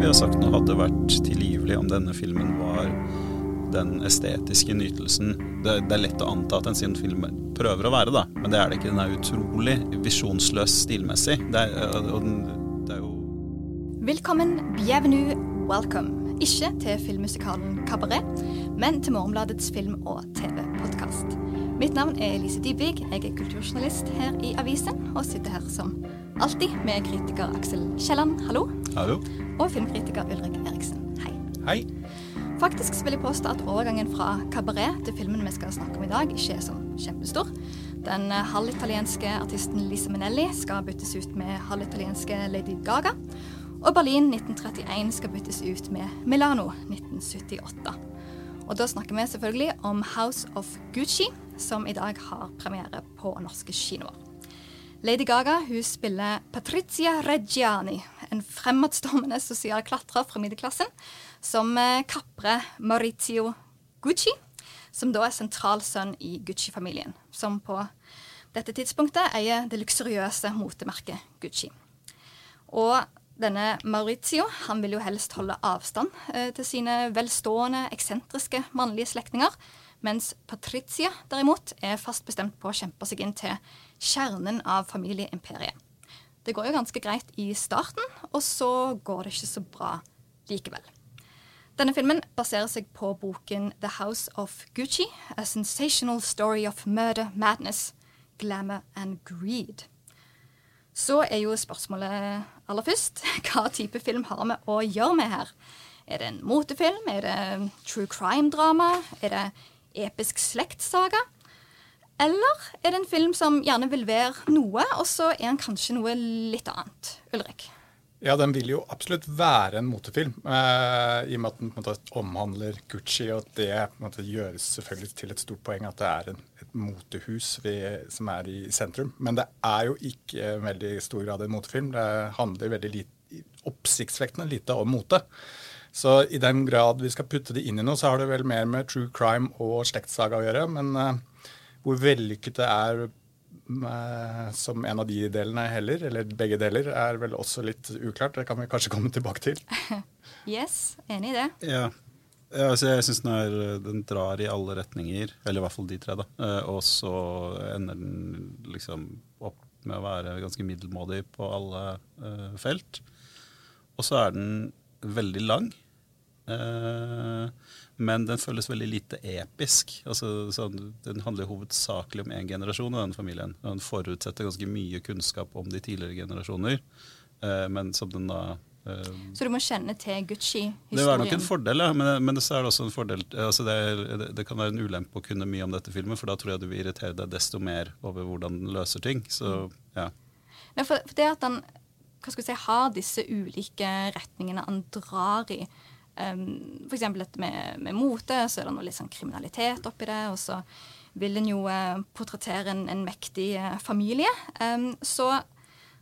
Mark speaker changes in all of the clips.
Speaker 1: vi har sagt noe hadde vært tilgivelig om denne filmen var den estetiske nytelsen. Det, det, er lett å anta at en sin film prøver å være, da, men det er det ikke. Den er utrolig visjonsløs stilmessig. Det er, den, det er jo
Speaker 2: Velkommen, bienvenue, welcome. Ikke til filmmusikalen Kabaret, men til Morgenbladets film- og TV-podkast. Mitt navn er Elise Dybvig. Jeg er kulturjournalist her i avisen, og sitter her som alltid med kritiker Aksel Kielland, hallo.
Speaker 1: Hallo.
Speaker 2: Og filmkritiker Ulrik Eriksen, hei.
Speaker 1: Hei.
Speaker 2: Faktisk vil jeg påstå at overgangen fra kabaret til filmen vi skal snakke om i dag, ikke er så kjempestor. Den halvitalienske artisten Lisa Minelli skal byttes ut med halvitalienske Lady Gaga. Og Berlin 1931 skal byttes ut med Milano 1978. Og da snakker vi selvfølgelig om House of Gucci, som i dag har premiere på norske kinoer. Lady Gaga hun spiller Patrizia Reggiani, en fremadstormende sosial klatrer fra middelklassen, som eh, kaprer Maurizio Gucci, som da er sentral sønn i Gucci-familien, som på dette tidspunktet eier det luksuriøse motemerket Gucci. Og denne Maurizio han vil jo helst holde avstand eh, til sine velstående, eksentriske mannlige slektninger, mens Patricia derimot er fast bestemt på å kjempe seg inn til kjernen av familieimperiet. Det går jo ganske greit i starten, og så går det ikke så bra likevel. Denne filmen baserer seg på boken The House of Gucci, A Sensational Story of Murder, Madness, Glamour and Greed. Så er jo spørsmålet aller først hva type film har vi å gjøre med her? Er det en motefilm? Er det true crime-drama? Er det episk slektssaga? Eller er det en film som gjerne vil være noe, og så er den kanskje noe litt annet? Ulrik?
Speaker 3: Ja, den vil jo absolutt være en motefilm, eh, i og med at den måte, omhandler Gucci, og at det måte, gjøres selvfølgelig til et stort poeng at det er en, et motehus vi, som er i sentrum. Men det er jo ikke i veldig stor grad en motefilm. Det handler veldig lite, oppsiktsvekkende lite om mote. Så i den grad vi skal putte det inn i noe, så har det vel mer med true crime og slektssaga å gjøre. Men uh, hvor vellykket det er uh, som en av de delene heller, eller begge deler, er vel også litt uklart. Det kan vi kanskje komme tilbake til.
Speaker 2: yes, enig i det.
Speaker 1: Ja. Ja, altså jeg syns den, den, drar i alle retninger, eller i hvert fall de tre. da. Eh, og så ender den liksom opp med å være ganske middelmådig på alle uh, felt. Og så er den veldig lang. Uh, men den føles veldig lite episk. Altså, sånn, den handler hovedsakelig om én generasjon i den familien. Den forutsetter ganske mye kunnskap om de tidligere generasjoner. eh, men som den da uh,
Speaker 2: Så du må kjenne til Gucci-historien?
Speaker 1: Det var nok en fordel, ja. Men, men så er det også en fordel altså det, er, det, kan være en ulempe å kunne mye om dette filmen, for da tror jeg du vil irritere deg desto mer over hvordan den løser ting. Så, ja.
Speaker 2: Nei, for, for det at han si, har disse ulike retningene han drar i. Um, F.eks. dette med, med, mote, så er det noe litt sånn kriminalitet oppi det. Og så vil en jo uh, portrettere en, en mektig uh, familie. Um, så,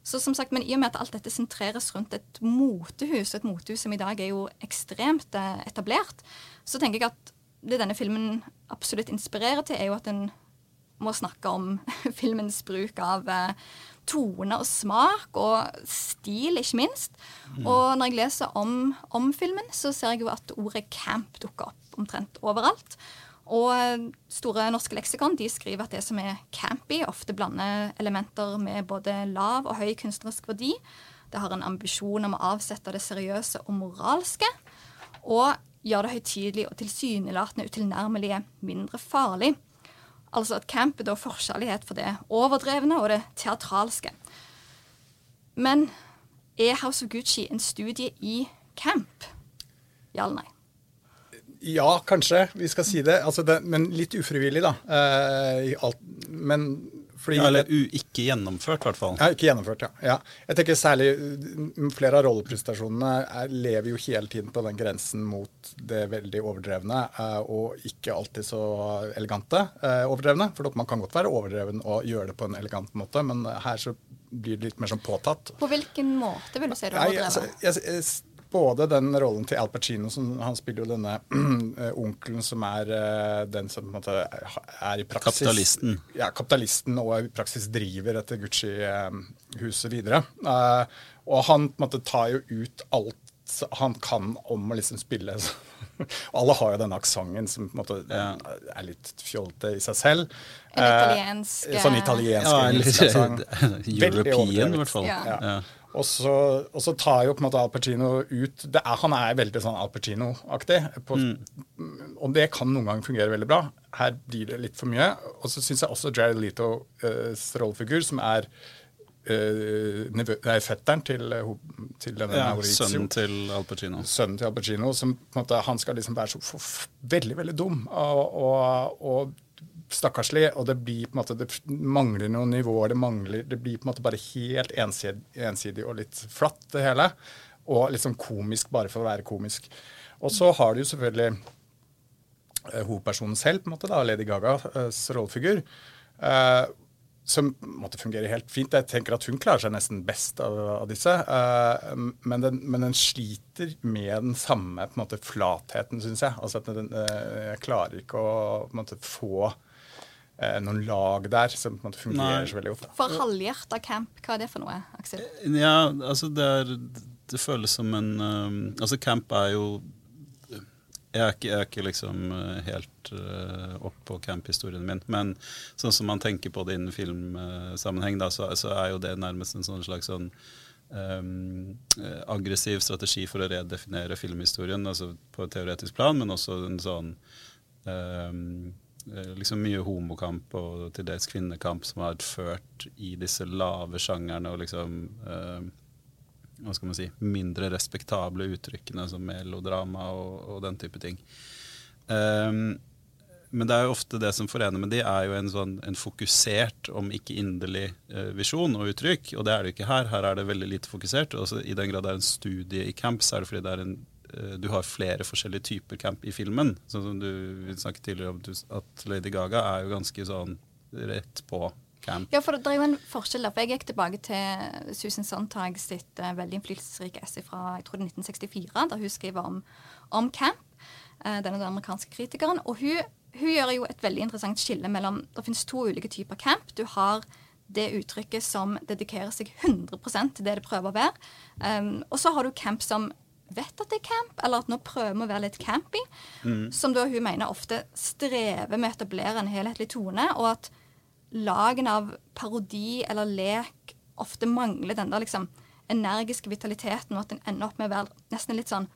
Speaker 2: så, som sagt, Men i og med at alt dette sentreres rundt et motehus, et motehus som i dag er jo ekstremt uh, etablert, så tenker jeg at det denne filmen absolutt inspirerer til, er jo at en må snakke om filmens bruk av tone og smak, og stil, ikke minst. Mm. Og når jeg leser om, om, filmen, så ser jeg jo at ordet camp dukker opp omtrent overalt. Og Store norske leksikon de skriver at det som er campy, ofte blander elementer med både lav og høy kunstnerisk verdi. Det har en ambisjon om å avsette det seriøse og moralske. Og gjør det høytidelig og tilsynelatende utilnærmelige mindre farlig. Altså at camp er da forskjellighet for det overdrevne og det teatralske. Men er House of Gucci en studie i camp? Ja eller nei?
Speaker 3: Ja, kanskje vi skal si det. Altså det men litt ufrivillig, da. Eh, alt, men
Speaker 1: fordi, ja, eller ikke gjennomført, i hvert fall.
Speaker 3: Ja, ikke gjennomført, ja. ja. Jeg tenker særlig mm, Flere av rolleprestasjonene er, lever jo hele tiden på den grensen mot det veldig overdrevne, uh, og ikke alltid så elegante uh, overdrevne. For man kan godt være overdreven og gjøre det på en elegant måte, men her så blir det litt mer sånn påtatt.
Speaker 2: På hvilken måte vil du si det
Speaker 3: jeg, jeg, både den rollen til Al Pacino, som han spiller jo denne uh, onkelen som er uh, den som på en måte er i praksis
Speaker 1: Kapitalisten.
Speaker 3: Ja, kapitalisten og i praksis driver dette Gucci-huset videre. Uh, og han på en måte tar jo ut alt han kan om å liksom spille Og alle har jo denne aksenten som på en måte
Speaker 1: Ja.
Speaker 3: er litt fjolte i seg selv.
Speaker 2: En
Speaker 3: Eh,
Speaker 2: italiensk, eh,
Speaker 3: Sånn italiensk
Speaker 1: Ja,
Speaker 3: eller. Veldig
Speaker 1: European, i hvert fall.
Speaker 2: Ja.
Speaker 3: Ja. Og så, og så tar jo på en måte Al Pacino ut det er, Han er veldig sånn Al Pacino-aktig. Mm. Og det kan noen ganger fungere veldig bra. Her blir det litt for mye. Og så syns jeg også Jared Letos rollefigur, som er uh, nei, fetteren til, eh, til denne
Speaker 1: Ja,
Speaker 3: Maurizio
Speaker 1: sønnen til Al Pacino.
Speaker 3: sønnen til Al Pacino, som på en måte, han skal liksom være så veldig, veldig dum og, og, og stakkarslig. Og det blir på en måte, det mangler noen nivåer. Det mangler, det blir på en måte bare helt ensidig, ensidig og litt flatt, det hele. Og litt sånn komisk bare for å være komisk. Og så har du jo selvfølgelig eh, hovedpersonen selv, på en måte da, Lady Gagas rollefigur. eh, som måtte fungere helt fint. Jeg tenker at hun klarer seg nesten best av, av disse. Uh, men, den, men den sliter med den samme på en måte, flatheten, syns jeg. Altså at den, uh, jeg klarer ikke å på en måte, få eh, noen lag der som på en måte fungerer
Speaker 1: Nei.
Speaker 3: så veldig godt.
Speaker 2: For halvhjerta camp, hva er det for noe, Aksel?
Speaker 1: Ja, altså det er Det føles som en um, Altså camp er jo jeg er ikke, jeg er ikke liksom uh, helt uh, opp på camp-historien min, men sånn som man tenker på det innen filmsammenheng, da, så, så er jo det nærmest en sånn slags sånn um, eh, aggressiv strategi for å redefinere filmhistorien, altså på et teoretisk plan, men også en sånn um, eh, liksom mye homokamp og til dels kvinnekamp som har vært ført i disse lave sjangerne og liksom eh, hva skal man si, mindre respektable uttrykkene som melodrama og, og den type ting. Um, men det er jo ofte det som forener med de, er jo en sånn en fokusert, om ikke inderlig, eh, visjon og uttrykk. Og det er det ikke her. Her er det veldig lite fokusert. Også I den grad det er en studie i camp, så er det fordi det er en, eh, du har flere forskjellige typer camp i filmen. Sånn som du snakket tidligere om, at Lady Gaga er jo ganske sånn rett på camp.
Speaker 2: Ja, for det er jo en forskjell der. For jeg gikk tilbake til Susan Sontag sitt uh, veldig innflytelsesrike essay fra jeg tror det er 1964, der hun skriver om, om camp. Uh, denne den amerikanske kritikeren. Og hun, hun gjør jo et veldig interessant skille mellom Det finnes to ulike typer camp. Du har det uttrykket som dedikerer seg 100% til det det prøver å være. Um, og så har du camp som vet at det er camp, eller at nå prøver vi å være litt campy. Som da hun mener ofte strever med å etablere en helhetlig tone, og at lagene av parodi eller lek ofte mangler den der liksom energiske vitaliteten, og at en ender opp med å være nesten litt sånn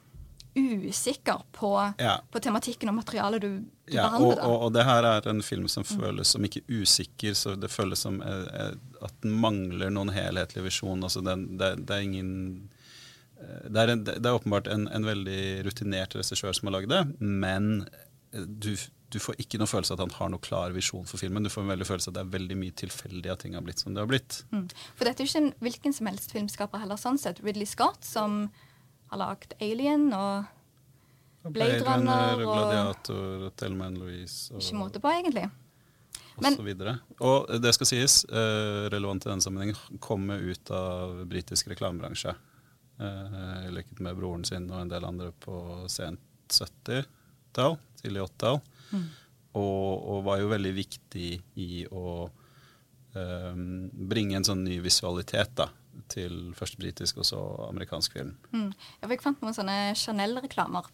Speaker 2: usikker på,
Speaker 1: Ja.
Speaker 2: på tematikken og materialet du, du
Speaker 1: Ja,
Speaker 2: behandler. Og,
Speaker 1: og, og det her er en film som føles som ikke usikker, så det føles som eh, eh, at den mangler noen helhetlig visjon. Altså det, det, det er ingen det er, en, det er åpenbart en, en veldig rutinert regissør som har lagd det, men eh, du, du får ikke noe følelse av at han har noe klar visjon for filmen. Du får en veldig følelse av at det er veldig mye tilfeldig at ting har blitt som det har blitt.
Speaker 2: Mm. For dette er ikke en hvilken som helst filmskaper heller, sånn sett. Ridley Scott, som har lagd Alien og Blade Runner
Speaker 1: og Gladiator og Thelma and Louise. Og,
Speaker 2: Ikke måte på, egentlig.
Speaker 1: og
Speaker 2: Men-
Speaker 1: så videre. Og det skal sies, eh, relevant i denne sammenhengen, komme ut av britisk reklamebransje. Eh, I likhet med broren sin og en del andre på sent 70-tall, tidlig 80-tall. Og, og var jo veldig viktig i å um, bringe en sånn ny visualitet da, til først britisk og så amerikansk film.
Speaker 2: Mm. Jeg fant noen sånne Chanel-reklamer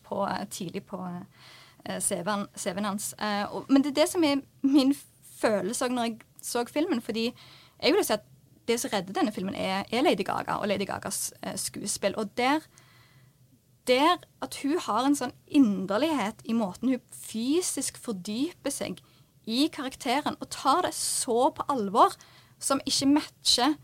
Speaker 2: tidlig på eh, CV-en CV-en hans. Eh, men det er det som er min følelse når jeg så filmen. fordi jeg vil si at det som redder denne filmen, er, er Lady Gaga og Lady Gagas eh, skuespill. Og der, der at hun har en sånn inderlighet i måten hun fysisk fordyper seg i karakteren, og tar det så på alvor, som ikke matcher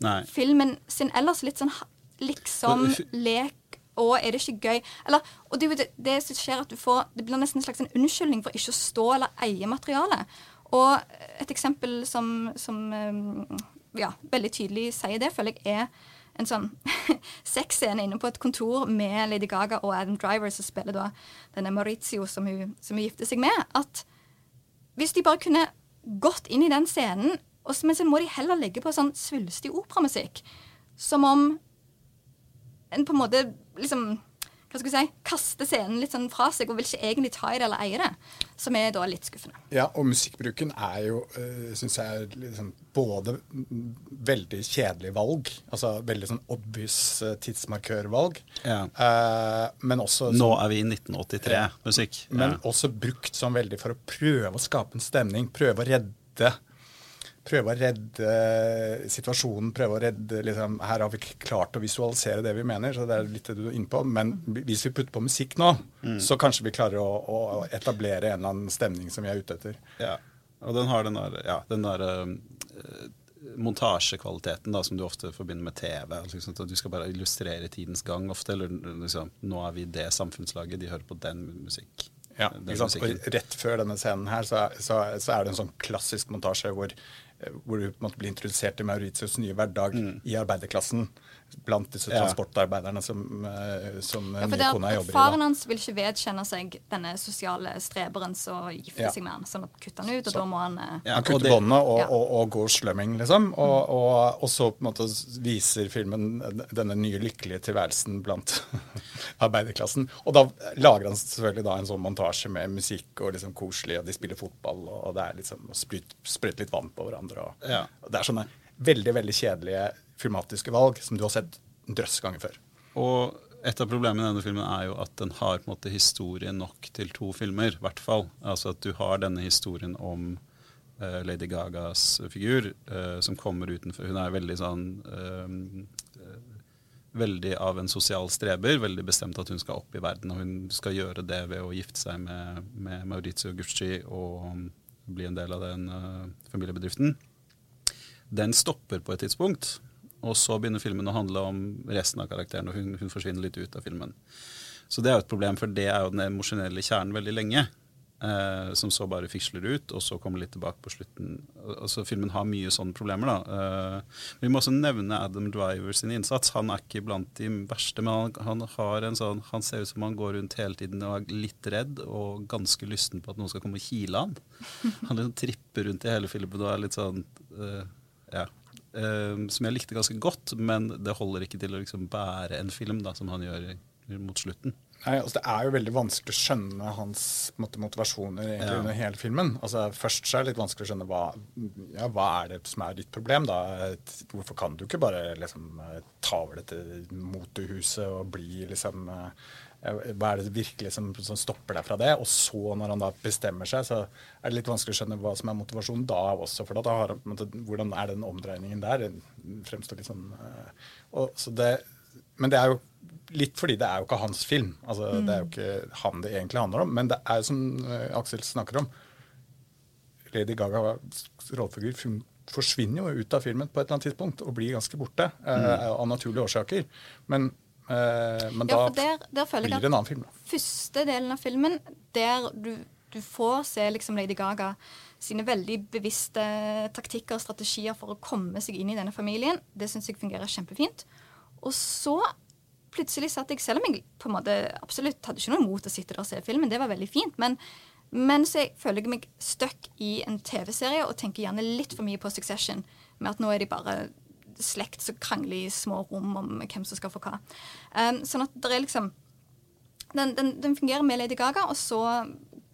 Speaker 1: Nei.
Speaker 2: filmen sin ellers litt sånn liksom lek og er det ikke gøy? Eller, og det, det, det som skjer at du får, det blir nesten en slags en unnskyldning for ikke å stå eller eie materialet. Og et eksempel som, som um, ja, veldig tydelig sier det, føler jeg er en sånn sexscene inne på et kontor med Lady Gaga og Adam Driver, som spiller da denne Maurizio som hun, som hun gifter seg med. At hvis de bare kunne gått inn i den scenen, og så, men så må de heller legge på sånn svulstig operamusikk. Som om en på en måte liksom hva skal vi si, kaster scenen litt sånn fra seg og vil ikke egentlig ta i det eller eie det. Som er da litt skuffende.
Speaker 3: Ja, og musikkbruken er jo, uh, syns jeg, liksom både veldig kjedelig valg, altså veldig sånn obvious uh, tidsmarkørvalg,
Speaker 1: Ja.
Speaker 3: uh, men også
Speaker 1: Nå
Speaker 3: sånn-
Speaker 1: er vi i 1983-musikk.
Speaker 3: Men også brukt sånn veldig for å prøve å skape en stemning, prøve å redde Prøve å redde situasjonen, prøve å redde liksom, Her har vi klart å visualisere det vi mener, så det er litt det du er inne på. Men hvis vi putter på musikk nå, så kanskje vi klarer å, å etablere en eller annen stemning som vi er ute etter.
Speaker 1: Ja. Og den har den der, ja, den der uh, montasjekvaliteten da, som du ofte forbinder med TV. Altså, liksom, at du skal bare illustrere tidens gang ofte. Eller liksom, nå er vi det samfunnslaget, de hører på den musikk.
Speaker 3: Ja,
Speaker 1: den.
Speaker 3: Og rett før denne scenen her, så, så, så er det en sånn klassisk montasje hvor, hvor du på en måte blir introdusert til Mauritius nye hverdag i arbeiderklassen. Blant disse
Speaker 1: Mm.
Speaker 3: Transportarbeiderne som, eh, som
Speaker 2: Ja,
Speaker 3: nye kona jobber i.
Speaker 2: Faren hans vil ikke vedkjenne seg denne sosiale streberen som gifter
Speaker 3: Ja.
Speaker 2: seg med han. Sånn at kutter han ut, og da må han eh,
Speaker 1: Ja,
Speaker 3: Han kutter båndene og,
Speaker 2: Ja.
Speaker 3: og, og går slumming, liksom. Og, og, og så på en måte viser filmen denne nye lykkelige tilværelsen blant arbeiderklassen. Og da lager han selvfølgelig da en sånn montasje med musikk og liksom koselig, og de spiller fotball, og det er liksom å litt vann på hverandre. Og,
Speaker 1: Ja.
Speaker 3: og det er sånne veldig, veldig kjedelige filmatiske valg som du har sett en drøss ganger før.
Speaker 1: Og et av problemene i denne filmen er jo at den har på en måte historie nok til to filmer, i hvert fall. Altså at du har denne historien om uh, Lady Gagas figur, uh, som kommer utenfor Hun er veldig sånn eh, Veldig av en sosial streber, veldig bestemt at hun skal opp i verden. Og hun skal gjøre det ved å gifte seg med, med Maurizio Gucci og bli en del av den familiebedriften. Den stopper på et tidspunkt, og så begynner filmen å handle om resten av karakteren, og hun, hun forsvinner litt ut av filmen. Så det er jo et problem, for det er jo den emosjonelle kjernen veldig lenge. Eh, som så bare fisler ut, og så kommer litt tilbake på slutten. Altså Filmen har mye sånne problemer. da. Eh, vi må også nevne Adam Driver sin innsats. Han er ikke blant de verste, men han, han, sånn, han ser ut som han går rundt hele tiden og er litt redd og ganske lysten på at noen skal komme og kile han. Han liksom tripper rundt i hele filmen og er litt sånn eh, ja. Eh, som jeg likte ganske godt, men det holder ikke til å liksom bære en film da, som han gjør mot slutten.
Speaker 3: Nei, altså Det er jo veldig vanskelig å skjønne hans på måte, motivasjoner egentlig
Speaker 1: Ja.
Speaker 3: under hele filmen. Altså Først så er det litt vanskelig å skjønne hva, ja, hva er det som er ditt problem. da? Hvorfor kan du ikke bare liksom ta over dette motehuset og bli liksom eh, Hva er det virkelig som, som stopper deg fra det? Og så, når han da bestemmer seg, så er det litt vanskelig å skjønne hva som er motivasjonen da også. For da har han, måte, hvordan er den omdreiningen der? Den fremstår litt sånn eh, og, så det, Men det er jo litt fordi det er jo ikke hans film. Altså, Det er jo ikke han det egentlig handler om. Men det er jo som eh, Aksel snakker om, Lady Gagas rollefigur forsvinner jo ut av filmen på et eller annet tidspunkt og blir ganske borte eh, av naturlige årsaker. Men, eh, men
Speaker 2: Ja,
Speaker 3: da
Speaker 2: for der, der
Speaker 3: blir det en annen film. Da.
Speaker 2: første delen av filmen, der du, du får se liksom Lady Gaga sine veldig bevisste taktikker og strategier for å komme seg inn i denne familien, det syns jeg fungerer kjempefint. Og så plutselig satt jeg, selv om jeg på en måte absolutt hadde ikke noe imot å sitte der og se filmen, det var veldig fint, men, men så jeg føler jeg meg stuck i en TV-serie og tenker gjerne litt for mye på Succession, med at nå er de bare slekt som krangler i små rom om hvem som skal få hva. Um, sånn at det er liksom den, den, den fungerer med Lady Gaga, og så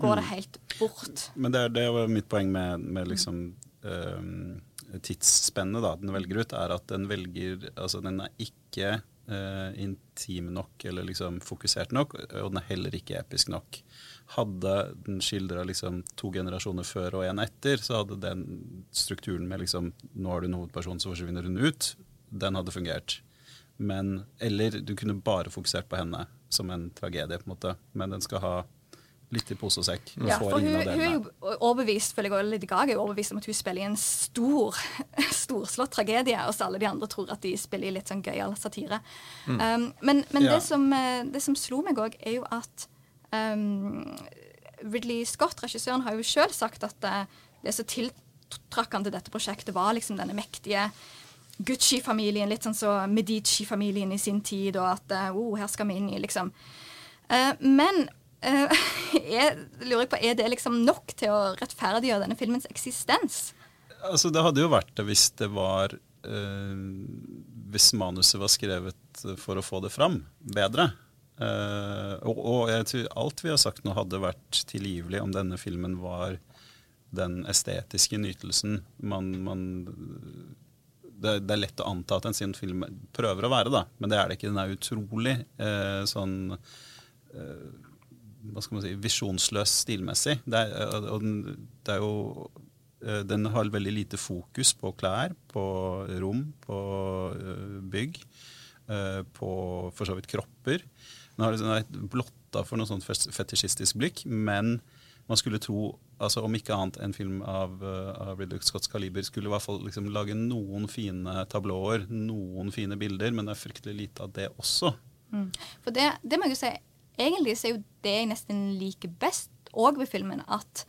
Speaker 2: går det helt bort.
Speaker 1: Men det, det var mitt poeng med, med liksom um, tidsspennet da, den velger ut, er at den velger Altså, den er ikke eh, intim nok eller liksom fokusert nok, og den er heller ikke episk nok. Hadde den skildra liksom to generasjoner før og en etter, så hadde den strukturen med liksom Nå har du en hovedperson, så forsvinner hun ut. Den hadde fungert. Men Eller du kunne bare fokusert på henne som en tragedie, på en måte. Men den skal ha litt i pose og sekk.
Speaker 2: Ja, for hun, hun er jo overbevist føler jeg, litt Lady Gaga er jo overbevist om at hun spiller i en stor, storslått tragedie, og så alle de andre tror at de spiller i litt sånn gøyal satire. Um, men men
Speaker 1: Ja.
Speaker 2: det, som, eh, det som slo meg òg, er jo at um, Ridley Scott, regissøren, har jo sjøl sagt at eh, det som tiltrakk han til dette prosjektet, var liksom denne mektige Gucci-familien, litt sånn som Medici-familien i sin tid, og at eh, oh, her skal vi inn i, liksom. Uh, men er, lurer jeg på, er det liksom nok til å rettferdiggjøre denne filmens eksistens?
Speaker 1: Altså, det hadde jo vært det hvis det var eh, Hvis manuset var skrevet for å få det fram bedre. Uh, og, og jeg tror alt vi har sagt nå, hadde vært tilgivelig om denne filmen var den estetiske nytelsen man, man det, det, er lett å anta at en sånn film prøver å være, da, men det er det ikke. Den er utrolig eh, sånn eh, Hva skal man si Visjonsløs stilmessig. Det er, og den, det er jo eh, Den har veldig lite fokus på klær, på rom, på eh, bygg, eh, på for så vidt kropper. Den har liksom blotta for noe sånt fetisjistisk blikk, men man skulle tro, altså om ikke annet en film av, av Ridley Scotts kaliber, skulle i hvert fall liksom lage noen fine tablåer, noen fine bilder, men det er fryktelig lite av det også.
Speaker 2: Mm. For det, det må jeg jo si, egentlig så er jo det jeg nesten liker best òg ved filmen, at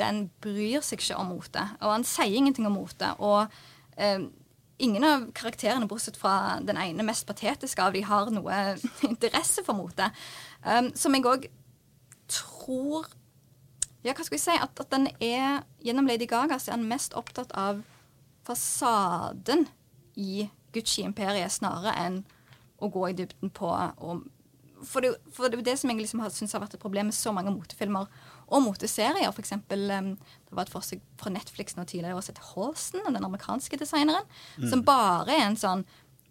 Speaker 2: den bryr seg ikke om mote. Og han sier ingenting om mote. Og eh, ingen av karakterene, bortsett fra den ene mest patetiske av de, har noe interesse for mote. Um, som jeg òg tror ja, hva skal vi si? At, at den er Gjennom Lady Gaga så er han mest opptatt av fasaden i Gucci-imperiet snarere enn å gå i dybden på og, for, det, for det er jo det som jeg liksom har, synes har vært et problem med så mange motefilmer og moteserier. For eksempel, um, det var et forsøk fra Netflix nå tidligere å sette Halston, den amerikanske designeren, mm. som bare er en sånn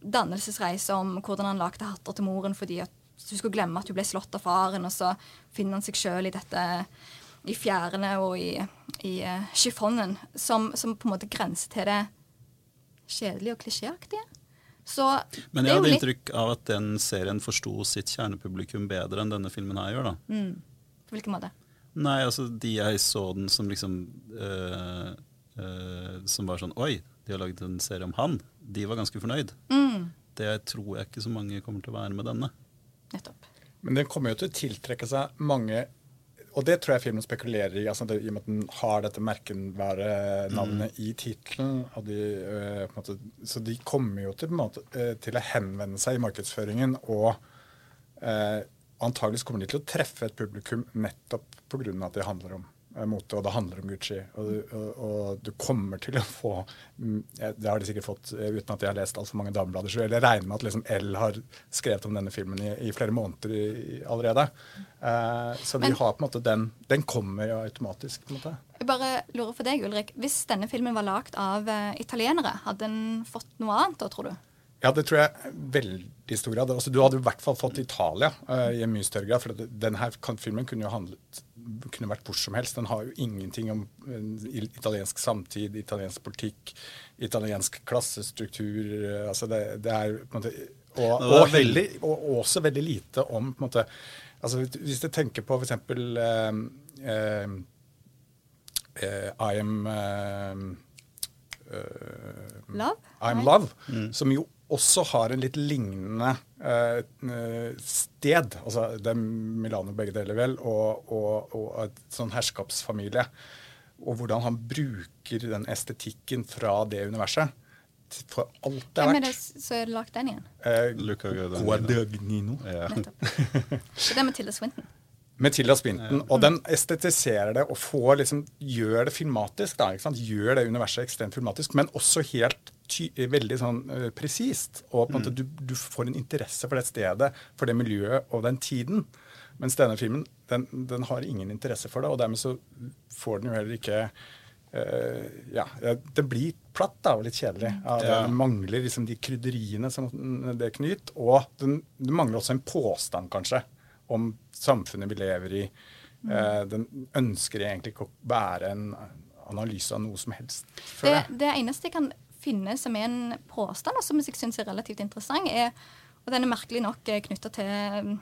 Speaker 2: dannelsesreise om hvordan han lagde hatter til moren fordi at du skulle glemme at hun ble slått av faren, og så finner han seg sjøl i dette i fjærene og i, i uh, chiffonen, som, som, på en måte grenser til det kjedelige og klisjéaktige. Så
Speaker 1: Men jeg hadde litt... inntrykk av at den serien forsto sitt kjernepublikum bedre enn denne filmen her gjør. da.
Speaker 2: Mm. På hvilken måte?
Speaker 1: Nei, altså de jeg så den som liksom øh, øh, Som var sånn Oi, de har laget en serie om han. De var ganske fornøyd.
Speaker 2: Mm.
Speaker 1: Det tror jeg ikke så mange kommer til å være med denne.
Speaker 2: Nettopp.
Speaker 3: Men den kommer jo til å tiltrekke seg mange og det tror jeg filmen spekulerer i, altså det, i og med at den har dette merkenvarenavnet mm. i tittelen. Uh, så de kommer jo til, måte, til, å henvende seg i markedsføringen. Og uh, antageligvis kommer de til å treffe et publikum nettopp pga. at det handler om Eh, mote, og det handler om Gucci. Og, og, og, du kommer til å få mm, Det har de sikkert fått eh, uten at jeg har lest altfor mange dameblader. Så jeg regner med at liksom L har skrevet om denne filmen i, i flere måneder i, allerede. Uh, så Men, har på en måte den Den kommer jo automatisk. på en måte.
Speaker 2: Jeg bare lurer for deg, Ulrik. Hvis denne filmen var lagd av uh, italienere, hadde den fått noe annet da, tror du?
Speaker 3: Ja, det tror jeg veldig stor grad. Altså, du hadde i hvert fall fått Italia uh, i en mye større grad. For denne filmen kunne jo handlet kunne vært hvor som helst. Den har jo ingenting om italiensk samtid, italiensk politikk, italiensk klassestruktur. Uh, altså det, det er på en måte, og, og, veldig, og, også veldig lite om på en måte, altså Hvis du tenker på f.eks. Uh, uh, uh, I am uh,
Speaker 2: Love?
Speaker 3: I'm Love, mm. som jo også har en litt lignende eh, sted. Altså det er Milano begge deler, vel, og, og, og et sånn herskapsfamilie. Og hvordan han bruker den estetikken fra det universet. For alt det er
Speaker 2: verdt. Hvem er det som har lagd den igjen?
Speaker 1: Eh, Luca
Speaker 3: Guadagnino.
Speaker 2: Ja. Så det er Matilda Swinton.
Speaker 3: Matilda Spinton. Og den estetiserer det og får liksom, gjør det filmatisk. Da, gjør det universet ekstremt filmatisk, men også helt ty veldig sånn uh, presist. Og på en måte mm. du, du, får en interesse for det stedet, for det miljøet og den tiden. Mens denne filmen den, den har ingen interesse for det, og dermed så får den jo heller ikke uh, Ja, det blir platt da, og litt kjedelig. Ja, det ja. mangler liksom de krydderiene som det knyter. Og den, det mangler også en påstand, kanskje, om samfunnet vi lever i. Uh, den ønsker egentlig ikke å være en analyse av noe som helst.
Speaker 2: Det, det eneste jeg kan finne som er en påstand, som jeg syns er relativt interessant, er, og den er merkelig nok eh, knytta til mm,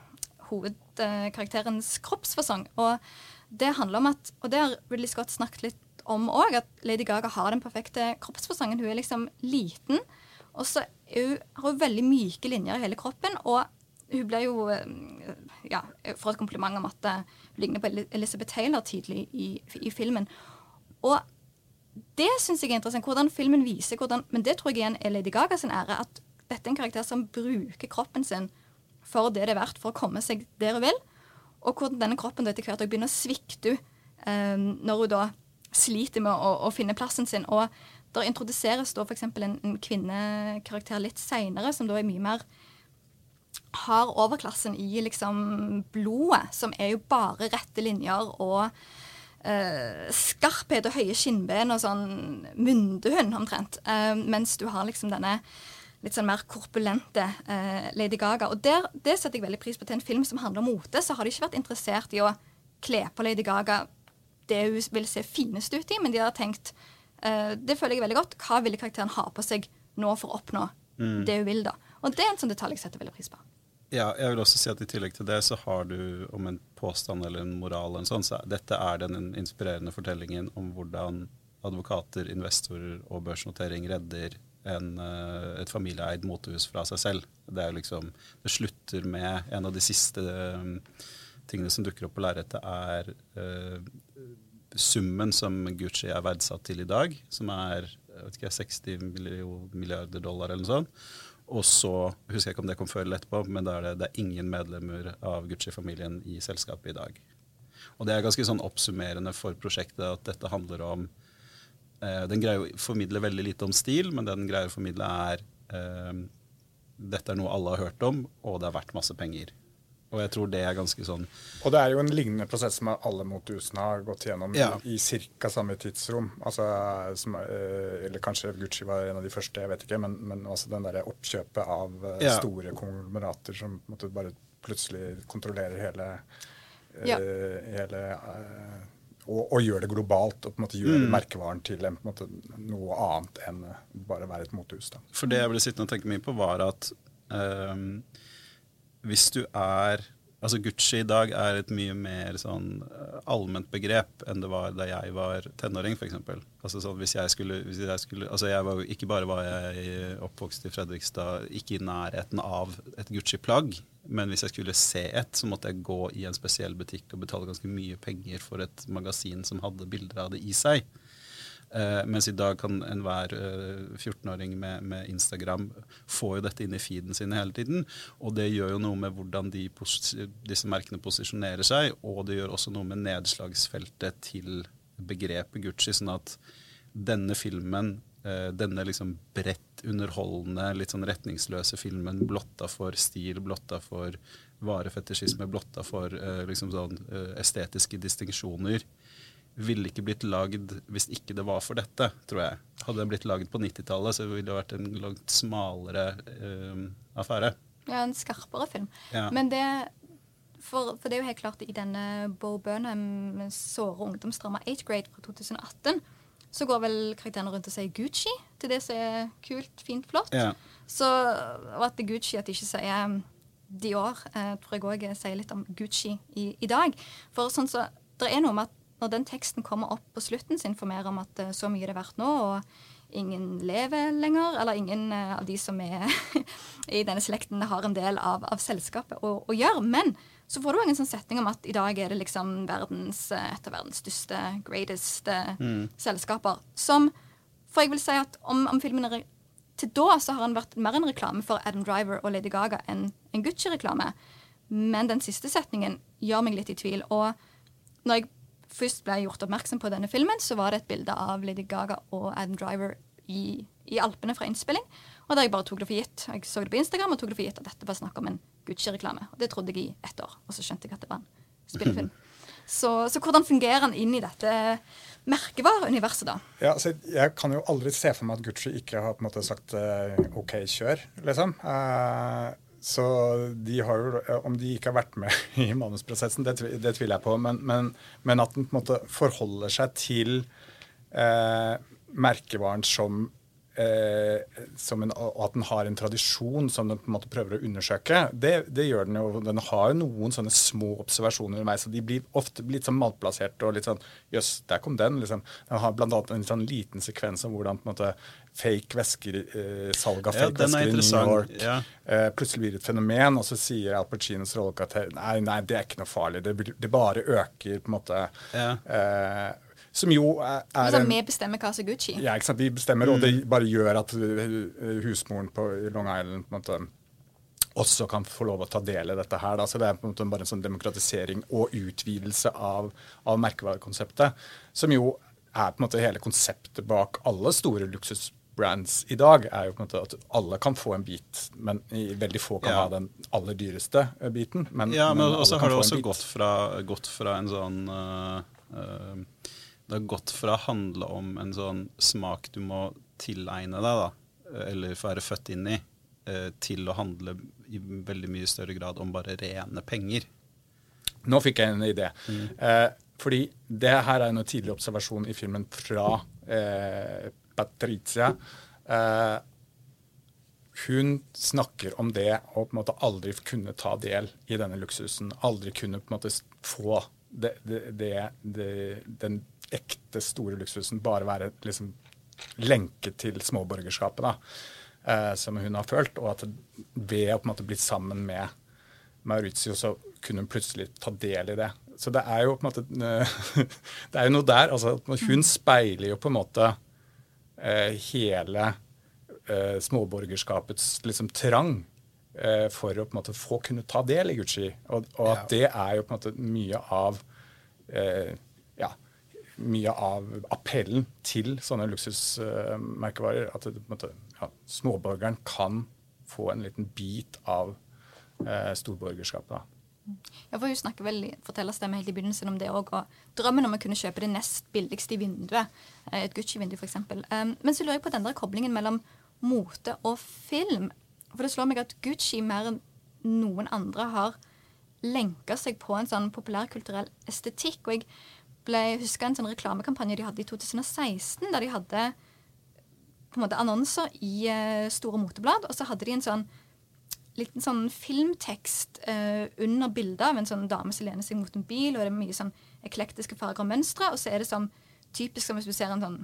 Speaker 2: hovedkarakterens kroppsfasong. Og det handler om at, og det har Ridley Scott snakket litt om òg, at Lady Gaga har den perfekte kroppsfasongen. Hun er liksom liten, og så hun, har hun veldig myke linjer i hele kroppen. og hun ble jo eh, ja, får et kompliment om at hun ligner på Elizabeth Taylor tidlig i, i filmen. Og det syns jeg er interessant. Hvordan filmen viser hvordan, Men det tror jeg igjen er Lady Gaga sin ære. At dette er en karakter som bruker kroppen sin for det det er verdt, for å komme seg der hun vil. Og hvordan denne kroppen etter hvert begynner å svikte um, når hun da sliter med å, å, finne plassen sin. Og der introduseres da f.eks. En, en kvinnekarakter litt seinere, som da er mye mer har overklassen i liksom blodet, som er jo bare rette linjer og uh, skarphet og høye skinnben og sånn myndehund, omtrent. Uh, mens du har liksom denne litt sånn mer korpulente uh, Lady Gaga. Og der, det setter jeg veldig pris på. Til en film som handler om mote, så har de ikke vært interessert i å kle på Lady Gaga det hun vil se finest ut i, men de har tenkt Det føler jeg veldig godt. Hva ville karakteren ha på seg nå for å oppnå mm. det hun vil, da? Og det er en sånn detalj jeg setter veldig pris på.
Speaker 1: Ja, jeg vil også si at I tillegg til det så har du om en påstand eller en moral en sånn, så dette er den inspirerende fortellingen om hvordan advokater, investorer og børsnotering redder en, eh, et familieeid motehus fra seg selv. Det, liksom, det slutter med En av de siste um, tingene som dukker opp på lerretet, er uh, summen som Gucci er verdsatt til i dag, som er ikke, 60 milliarder dollar eller noe sånt. Og så husker jeg ikke om det kom før eller etterpå, men da er det, det er ingen medlemmer av Gucci-familien i selskapet i dag. Og det er ganske sånn oppsummerende for prosjektet at dette handler om eh, Den greier å formidle veldig lite om stil, men det den greier å formidle, er eh, dette er noe alle har hørt om, og det er verdt masse penger. Og jeg tror det er ganske sånn
Speaker 3: Og det er jo en lignende prosess som alle motehusene har gått gjennom ja. i, i ca. samme tidsrom. Altså, som, eh, eller kanskje Gucci var en av de første, jeg vet ikke. Men, men altså den derre oppkjøpet av eh, ja. store konglomerater som måtte bare plutselig kontrollerer hele, eh, ja. hele og, og, gjør det globalt, og på en måte gjør mm. merkevaren til en, måte, noe annet enn bare å være et motehus. Da.
Speaker 1: For det jeg ble sittende og tenke mye på, var at um, hvis du er Altså Gucci i dag er et mye mer sånn eh, allment begrep enn det var da jeg var tenåring, f.eks. Altså sånn, hvis jeg skulle, hvis jeg skulle altså jeg var, Ikke bare var jeg oppvokst i Fredrikstad, ikke i nærheten av et Gucci-plagg, men hvis jeg skulle se et, så måtte jeg gå i en spesiell butikk og betale ganske mye penger for et magasin som hadde bilder av det i seg. Uh, mens i dag kan enhver eh, 14-åring med, med, Instagram få jo dette inn i feeden sin hele tiden. Og det gjør jo noe med hvordan de disse merkene posisjonerer seg, og det gjør også noe med nedslagsfeltet til begrepet Gucci. Sånn at denne filmen, uh, denne liksom bredt underholdende, litt sånn retningsløse filmen, blotta for stil, blotta for varefetisjisme, blotta for liksom sånn estetiske distinksjoner, ville ikke blitt lagd hvis ikke det var for dette, tror jeg. Hadde den blitt lagd på 90-tallet, så ville det vært en langt smalere uh, affære.
Speaker 2: Ja, en skarpere film. Ja. Men det for, for, det er jo helt klart i denne Bo Burnham såre ungdomsdrama 8 Grade fra 2018 så går vel karakterene rundt og sier Gucci til det som er kult, fint, flott. Ja. Så, og at det er Gucci at de ikke sier um, Dior, eh, tror jeg òg sier litt om Gucci i, i dag. For sånn så, det er noe med at når den teksten kommer opp på slutten, så informerer om at uh, så mye det er verdt nå, og ingen lever lenger, eller ingen uh, av de som er i denne slekten, har en del av, av selskapet å, å, gjøre. Men så får du en sånn setning om at i dag er det liksom verdens, uh, et av verdens største, greatest mm. selskaper. Som For jeg vil si at om, om filmen er til da så har han vært mer en reklame for Adam Driver og Lady Gaga enn en Gucci-reklame. Men den siste setningen gjør meg litt i tvil. Og når jeg først ble gjort oppmerksom på denne filmen, så var det et bilde av Lady Gaga og Adam Driver i, i Alpene fra innspilling. Og der jeg bare tok det for gitt. Jeg så det på Instagram og tok det for gitt at dette var snakk om en Gucci-reklame. Og det trodde jeg i ett år. Og så skjønte jeg at det var en spillefilm. Så, så, hvordan fungerer han inn i dette merkevareuniverset, da?
Speaker 3: Ja, altså, jeg kan jo aldri se for meg at Gucci ikke har på en måte sagt uh, OK, kjør, liksom. Uh, så de har jo, om de ikke har vært med i manusprosessen, det, det tviler jeg på. Men, men, men, at den på en måte forholder seg til eh, merkevaren som Eh, en, og at den har en tradisjon som den på en måte prøver å undersøke, det, det gjør den jo. Den har jo noen sånne små observasjoner meg, så de blir ofte litt sånn malplasserte og litt sånn Jøss, der kom den. liksom. Den har bl.a. en sånn liten sekvens om hvordan på en måte fake væsker, eh, salg av fake ja, væsker i New York ja. eh, plutselig blir et fenomen, og så sier Al Pacinos rollekarakter nei, nei, det er ikke noe farlig. Det, det bare øker på en måte ja. eh, som jo er, er
Speaker 2: altså, Vi bestemmer hva som er Gucci?
Speaker 3: Ja, ikke sant? vi bestemmer, mm. og det mm. bare gjør at eh, husmoren på Long Island på en måte også kan få lov å ta del i dette her. Da. Så det er på en måte bare en sånn demokratisering og utvidelse av, av merkevarekonseptet, som jo er på en måte hele konseptet bak alle store luksus brands i dag, er jo på en måte at alle kan få en bit, men veldig få kan
Speaker 1: Ja.
Speaker 3: ha den aller dyreste eh, biten. Men,
Speaker 1: Ja, men
Speaker 3: men
Speaker 1: også har det også gått fra, gått fra en sånn uh, øh, Det har gått fra å handle om en sånn smak du må tilegne deg, da, eller få være født inn i, øh, til å handle i veldig mye større grad om bare rene penger.
Speaker 3: Nå fikk jeg en idé. Eh, fordi det her er en tidlig observasjon i filmen fra eh, Patricia. Eh, hun snakker om det å på en måte aldri kunne ta del i denne luksusen. Aldri kunne på en måte få det, det, det, den ekte store luksusen. Bare være liksom lenket til småborgerskapet, da, eh, som hun har følt. Og at ved å på en måte bli sammen med Maurizio, så kunne hun plutselig ta del i det. Så det er jo på en måte Det er jo noe der. altså at Hun speiler jo på en måte eh, hele eh, småborgerskapets liksom trang eh, for å på en måte få kunne ta del i Gucci. Og, og at det er jo på en måte mye av eh, mye av appellen til sånne luksusmerkevarer. at måte, ja, småborgeren kan få en liten bit av eh, storborgerskapet.
Speaker 2: Ja, for Hun snakker vel, forteller stemme helt i begynnelsen om det òg. Og drømmen om å kunne kjøpe det nest billigste i vinduet. eh, Et Gucci-vindu, f.eks. Um, men så lurer jeg på den der koblingen mellom mote og film. For det slår meg at Gucci mer enn noen andre har lenka seg på en sånn populærkulturell estetikk. Og jeg ble husker en sånn reklamekampanje de hadde i 2016, der de hadde på en måte annonser i uh, store moteblad, og så hadde de en sånn liten sånn filmtekst uh, under bildet av en sånn dame som lener seg mot en bil, og det er mye sånn eklektiske farger og mønstre, og så er det sånn typisk som hvis du ser en sånn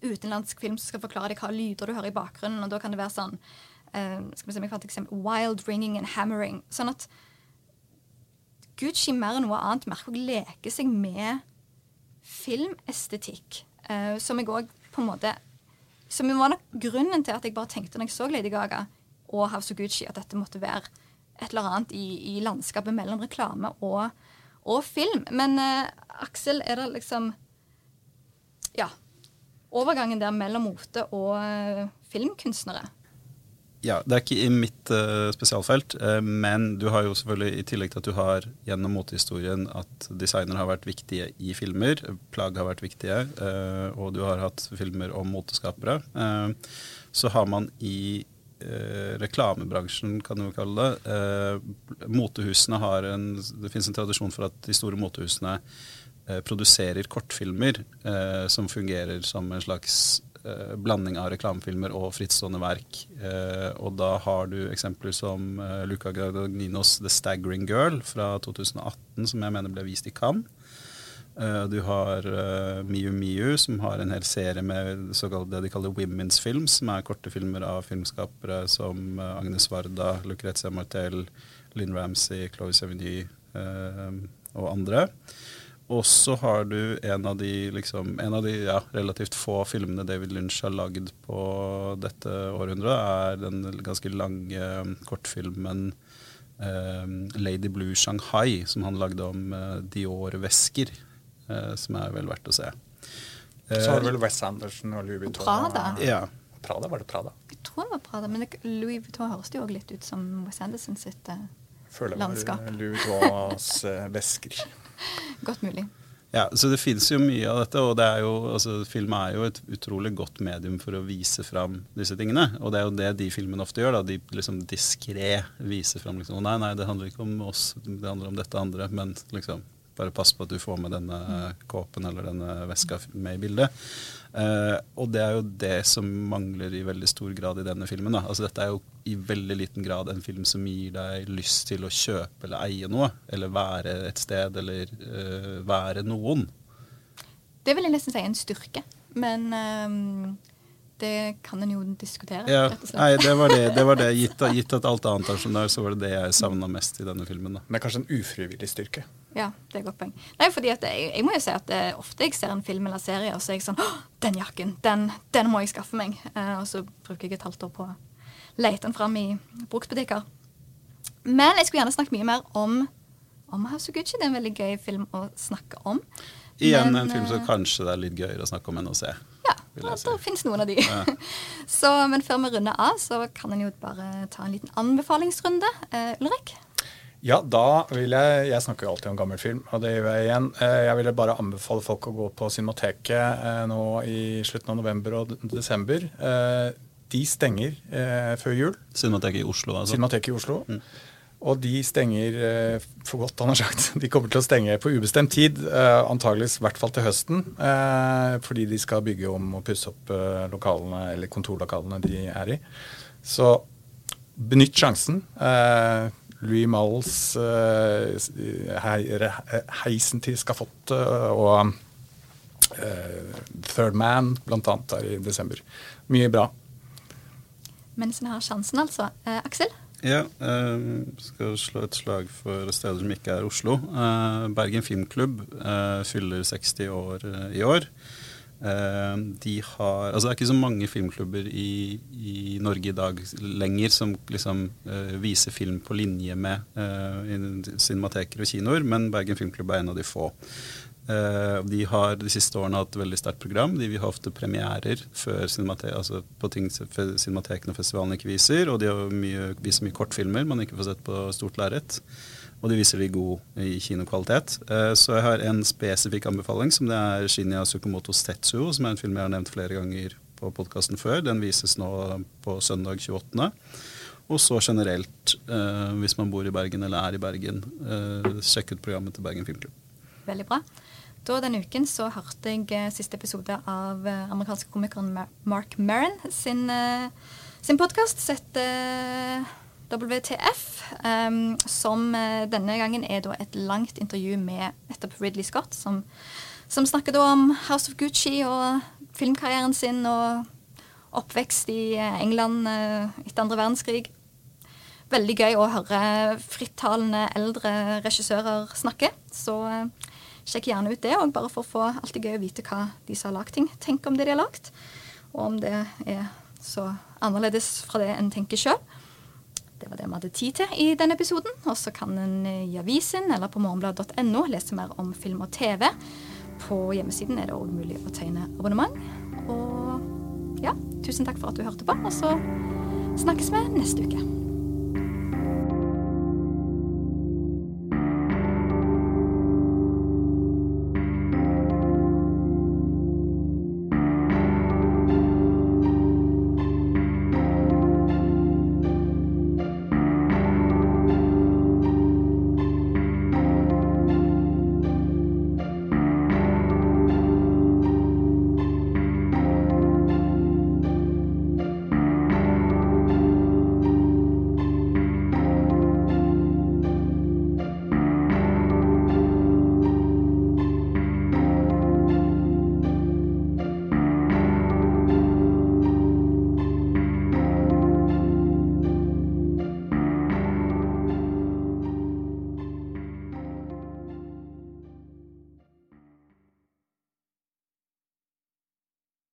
Speaker 2: utenlandsk film som skal forklare deg hva lyder du hører i bakgrunnen, og da kan det være sånn uh, skal vi se om jeg fant et eksempel, wild ringing and hammering. Sånn at Gucci mer enn noe annet merker å leke seg med filmestetikk, Uh, som jeg òg på en måte Som var nok grunnen til at jeg bare tenkte når jeg så Lady Gaga og House of Gucci, at dette måtte være et eller annet i, i landskapet mellom reklame og, og film. Men uh, Aksel, er det liksom Ja. Overgangen der mellom mote og uh, filmkunstnere.
Speaker 1: Ja, Det er ikke i mitt uh, spesialfelt, uh, men du har jo selvfølgelig i tillegg til at du har gjennom motehistorien at designere har vært viktige i filmer, plagg har vært viktige, uh, og du har hatt filmer om moteskapere, så har man i reklamebransjen, kan du kalle det, eh, motehusene har en Det fins en tradisjon for at de store motehusene eh, produserer kortfilmer som fungerer som en slags eh, blanding av reklamefilmer og frittstående verk. Eh, og da har du eksempler som eh, Luca Gagninos 'The Staggering Girl' fra 2018, som jeg mener ble vist i Cannes. Eh, du har eh, Miu Miu, som har en hel serie med det de kaller women's films, som er korte filmer av filmskapere som eh, Agnes Varda, Lucrezia Martel, Lynn Ramsey, Chloé Sevigny og andre. Og så har du en av de, liksom, en av de ja, relativt få filmene David Lynch har lagd på dette århundret, er den ganske lange kortfilmen eh, Lady Blue Shanghai, som han lagde om eh, Dior-vesker, eh, som er vel verdt å se. Eh,
Speaker 3: Så har du vel Wes Anderson og Louis Vuitton.
Speaker 2: Prada.
Speaker 1: Ja.
Speaker 3: Prada, Var det Prada?
Speaker 2: Jeg tror det var Prada, men Louis Vuitton høres jo også litt ut som Wes Anderson sitt eh,
Speaker 3: Føler var Louis Vuittons vesker.
Speaker 2: Godt mulig.
Speaker 1: Ja, så det fins jo mye av dette, og det er jo, altså, film er jo et utrolig godt medium for å vise fram disse tingene. Og det er jo det de filmene ofte gjør. da, De liksom diskré viser fram liksom, Nei, nei, det handler ikke om oss, det handler om dette andre, men liksom bare pass på at du får med denne kåpen eller denne veska med i bildet. Uh, og det er jo det som mangler i veldig stor grad i denne filmen. da. Altså Dette er jo i veldig liten grad en film som gir deg lyst til å kjøpe eller eie noe, eller være et sted, eller uh, være noen.
Speaker 2: Det vil jeg nesten si er en styrke, men um, det kan en jo diskutere.
Speaker 1: Ja, nei, det var det. det, var det. Gitt, gitt at alt annet er som det er, så var det det jeg savna mest i denne filmen. da.
Speaker 3: Men kanskje en ufrivillig styrke.
Speaker 2: Ja, det er et godt poeng. Nei, fordi at jeg, jeg må jo si at det, ofte jeg ser en film eller serie, og så er jeg sånn Å, den jakken, den, den må jeg skaffe meg. Uh, og så bruker jeg et halvt år på lete den fram i bruktbutikker. Men jeg skulle gjerne snakket mye mer om, om House of Gucci. Det er en veldig gøy film å snakke om.
Speaker 1: Igjen
Speaker 2: Men,
Speaker 1: en film som
Speaker 2: eh,
Speaker 1: kanskje det er litt gøyere å snakke om enn å se.
Speaker 2: Ja. Ja,
Speaker 1: si.
Speaker 2: det finnes noen av de. så, men før vi runder av, så kan en jo bare ta en liten anbefalingsrunde. Eh, Ulrik?
Speaker 3: Ja, da vil jeg Jeg snakker jo alltid om gammel film, og det gjør jeg igjen. Eh, Jeg ville bare anbefale folk å gå på Cinemateket eh, nå i slutten av november og desember. De stenger eh, før jul.
Speaker 1: Cinemateket i Oslo, altså.
Speaker 3: Cinemateket i Oslo. Og de stenger eh, for godt, han har sagt. De kommer til å stenge på ubestemt tid, eh, antageligvis i hvert fall til høsten. Eh, fordi de skal bygge om og pusse opp eh, lokalene, eller kontorlokalene de er i. Så benytt sjansen. Eh, Louis Malls heisen til skafottet og Third Man annet der i desember. Mye bra.
Speaker 2: Mens en har sjansen, altså. Eh, Aksel?
Speaker 1: Ja, eh, skal slå et slag for steder som ikke er Oslo. Eh, Bergen Filmklubb eh, fyller 60 år eh, i år. Eh, de har Altså det er ikke så mange filmklubber i, i Norge i dag lenger som liksom eh, viser film på linje med cinemateker og kinoer, men Bergen Filmklubb er en av de få. Eh, de har de siste årene hatt veldig sterkt program. De vil ha ofte premierer altså på ting cinematekene og festivalene ikke viser. Og de mye, viser mye kortfilmer man ikke får sett på stort lerret. Og de viser de god i kinokvalitet. Eh, så jeg har en spesifikk anbefaling, som det er Shinya Sukumoto Setsuo, som er en film jeg har nevnt flere ganger på podkasten før. Den vises nå på søndag 28. Og så generelt, eh, hvis man bor i Bergen eller er i Bergen, sjekk ut programmet til Bergen Filmklubb.
Speaker 2: Veldig bra. Da Denne uken så hørte jeg eh, siste episode av eh, amerikanske komikeren Mark Maron sin, eh, sin podkast sett WTF, em, som denne gangen er da et langt intervju med nettopp Ridley Scott, som, som snakker da om House of Gucci og filmkarrieren sin og oppvekst i England etter andre verdenskrig veldig gøy å høre frittalende eldre regissører snakke. Så sjekk gjerne ut det, og bare for å få alltid gøy å vite hva de som har lagd ting, tenker om det de har lagd. Og om det er så annerledes fra det en tenker sjøl. Det var det vi hadde tid til i denne episoden. Og så kan en i avisen eller på morgenblad.no lese mer om film og TV. På hjemmesiden er det òg mulig å tegne abonnement. Og ja, tusen takk for at du hørte på, og så snakkes vi neste uke.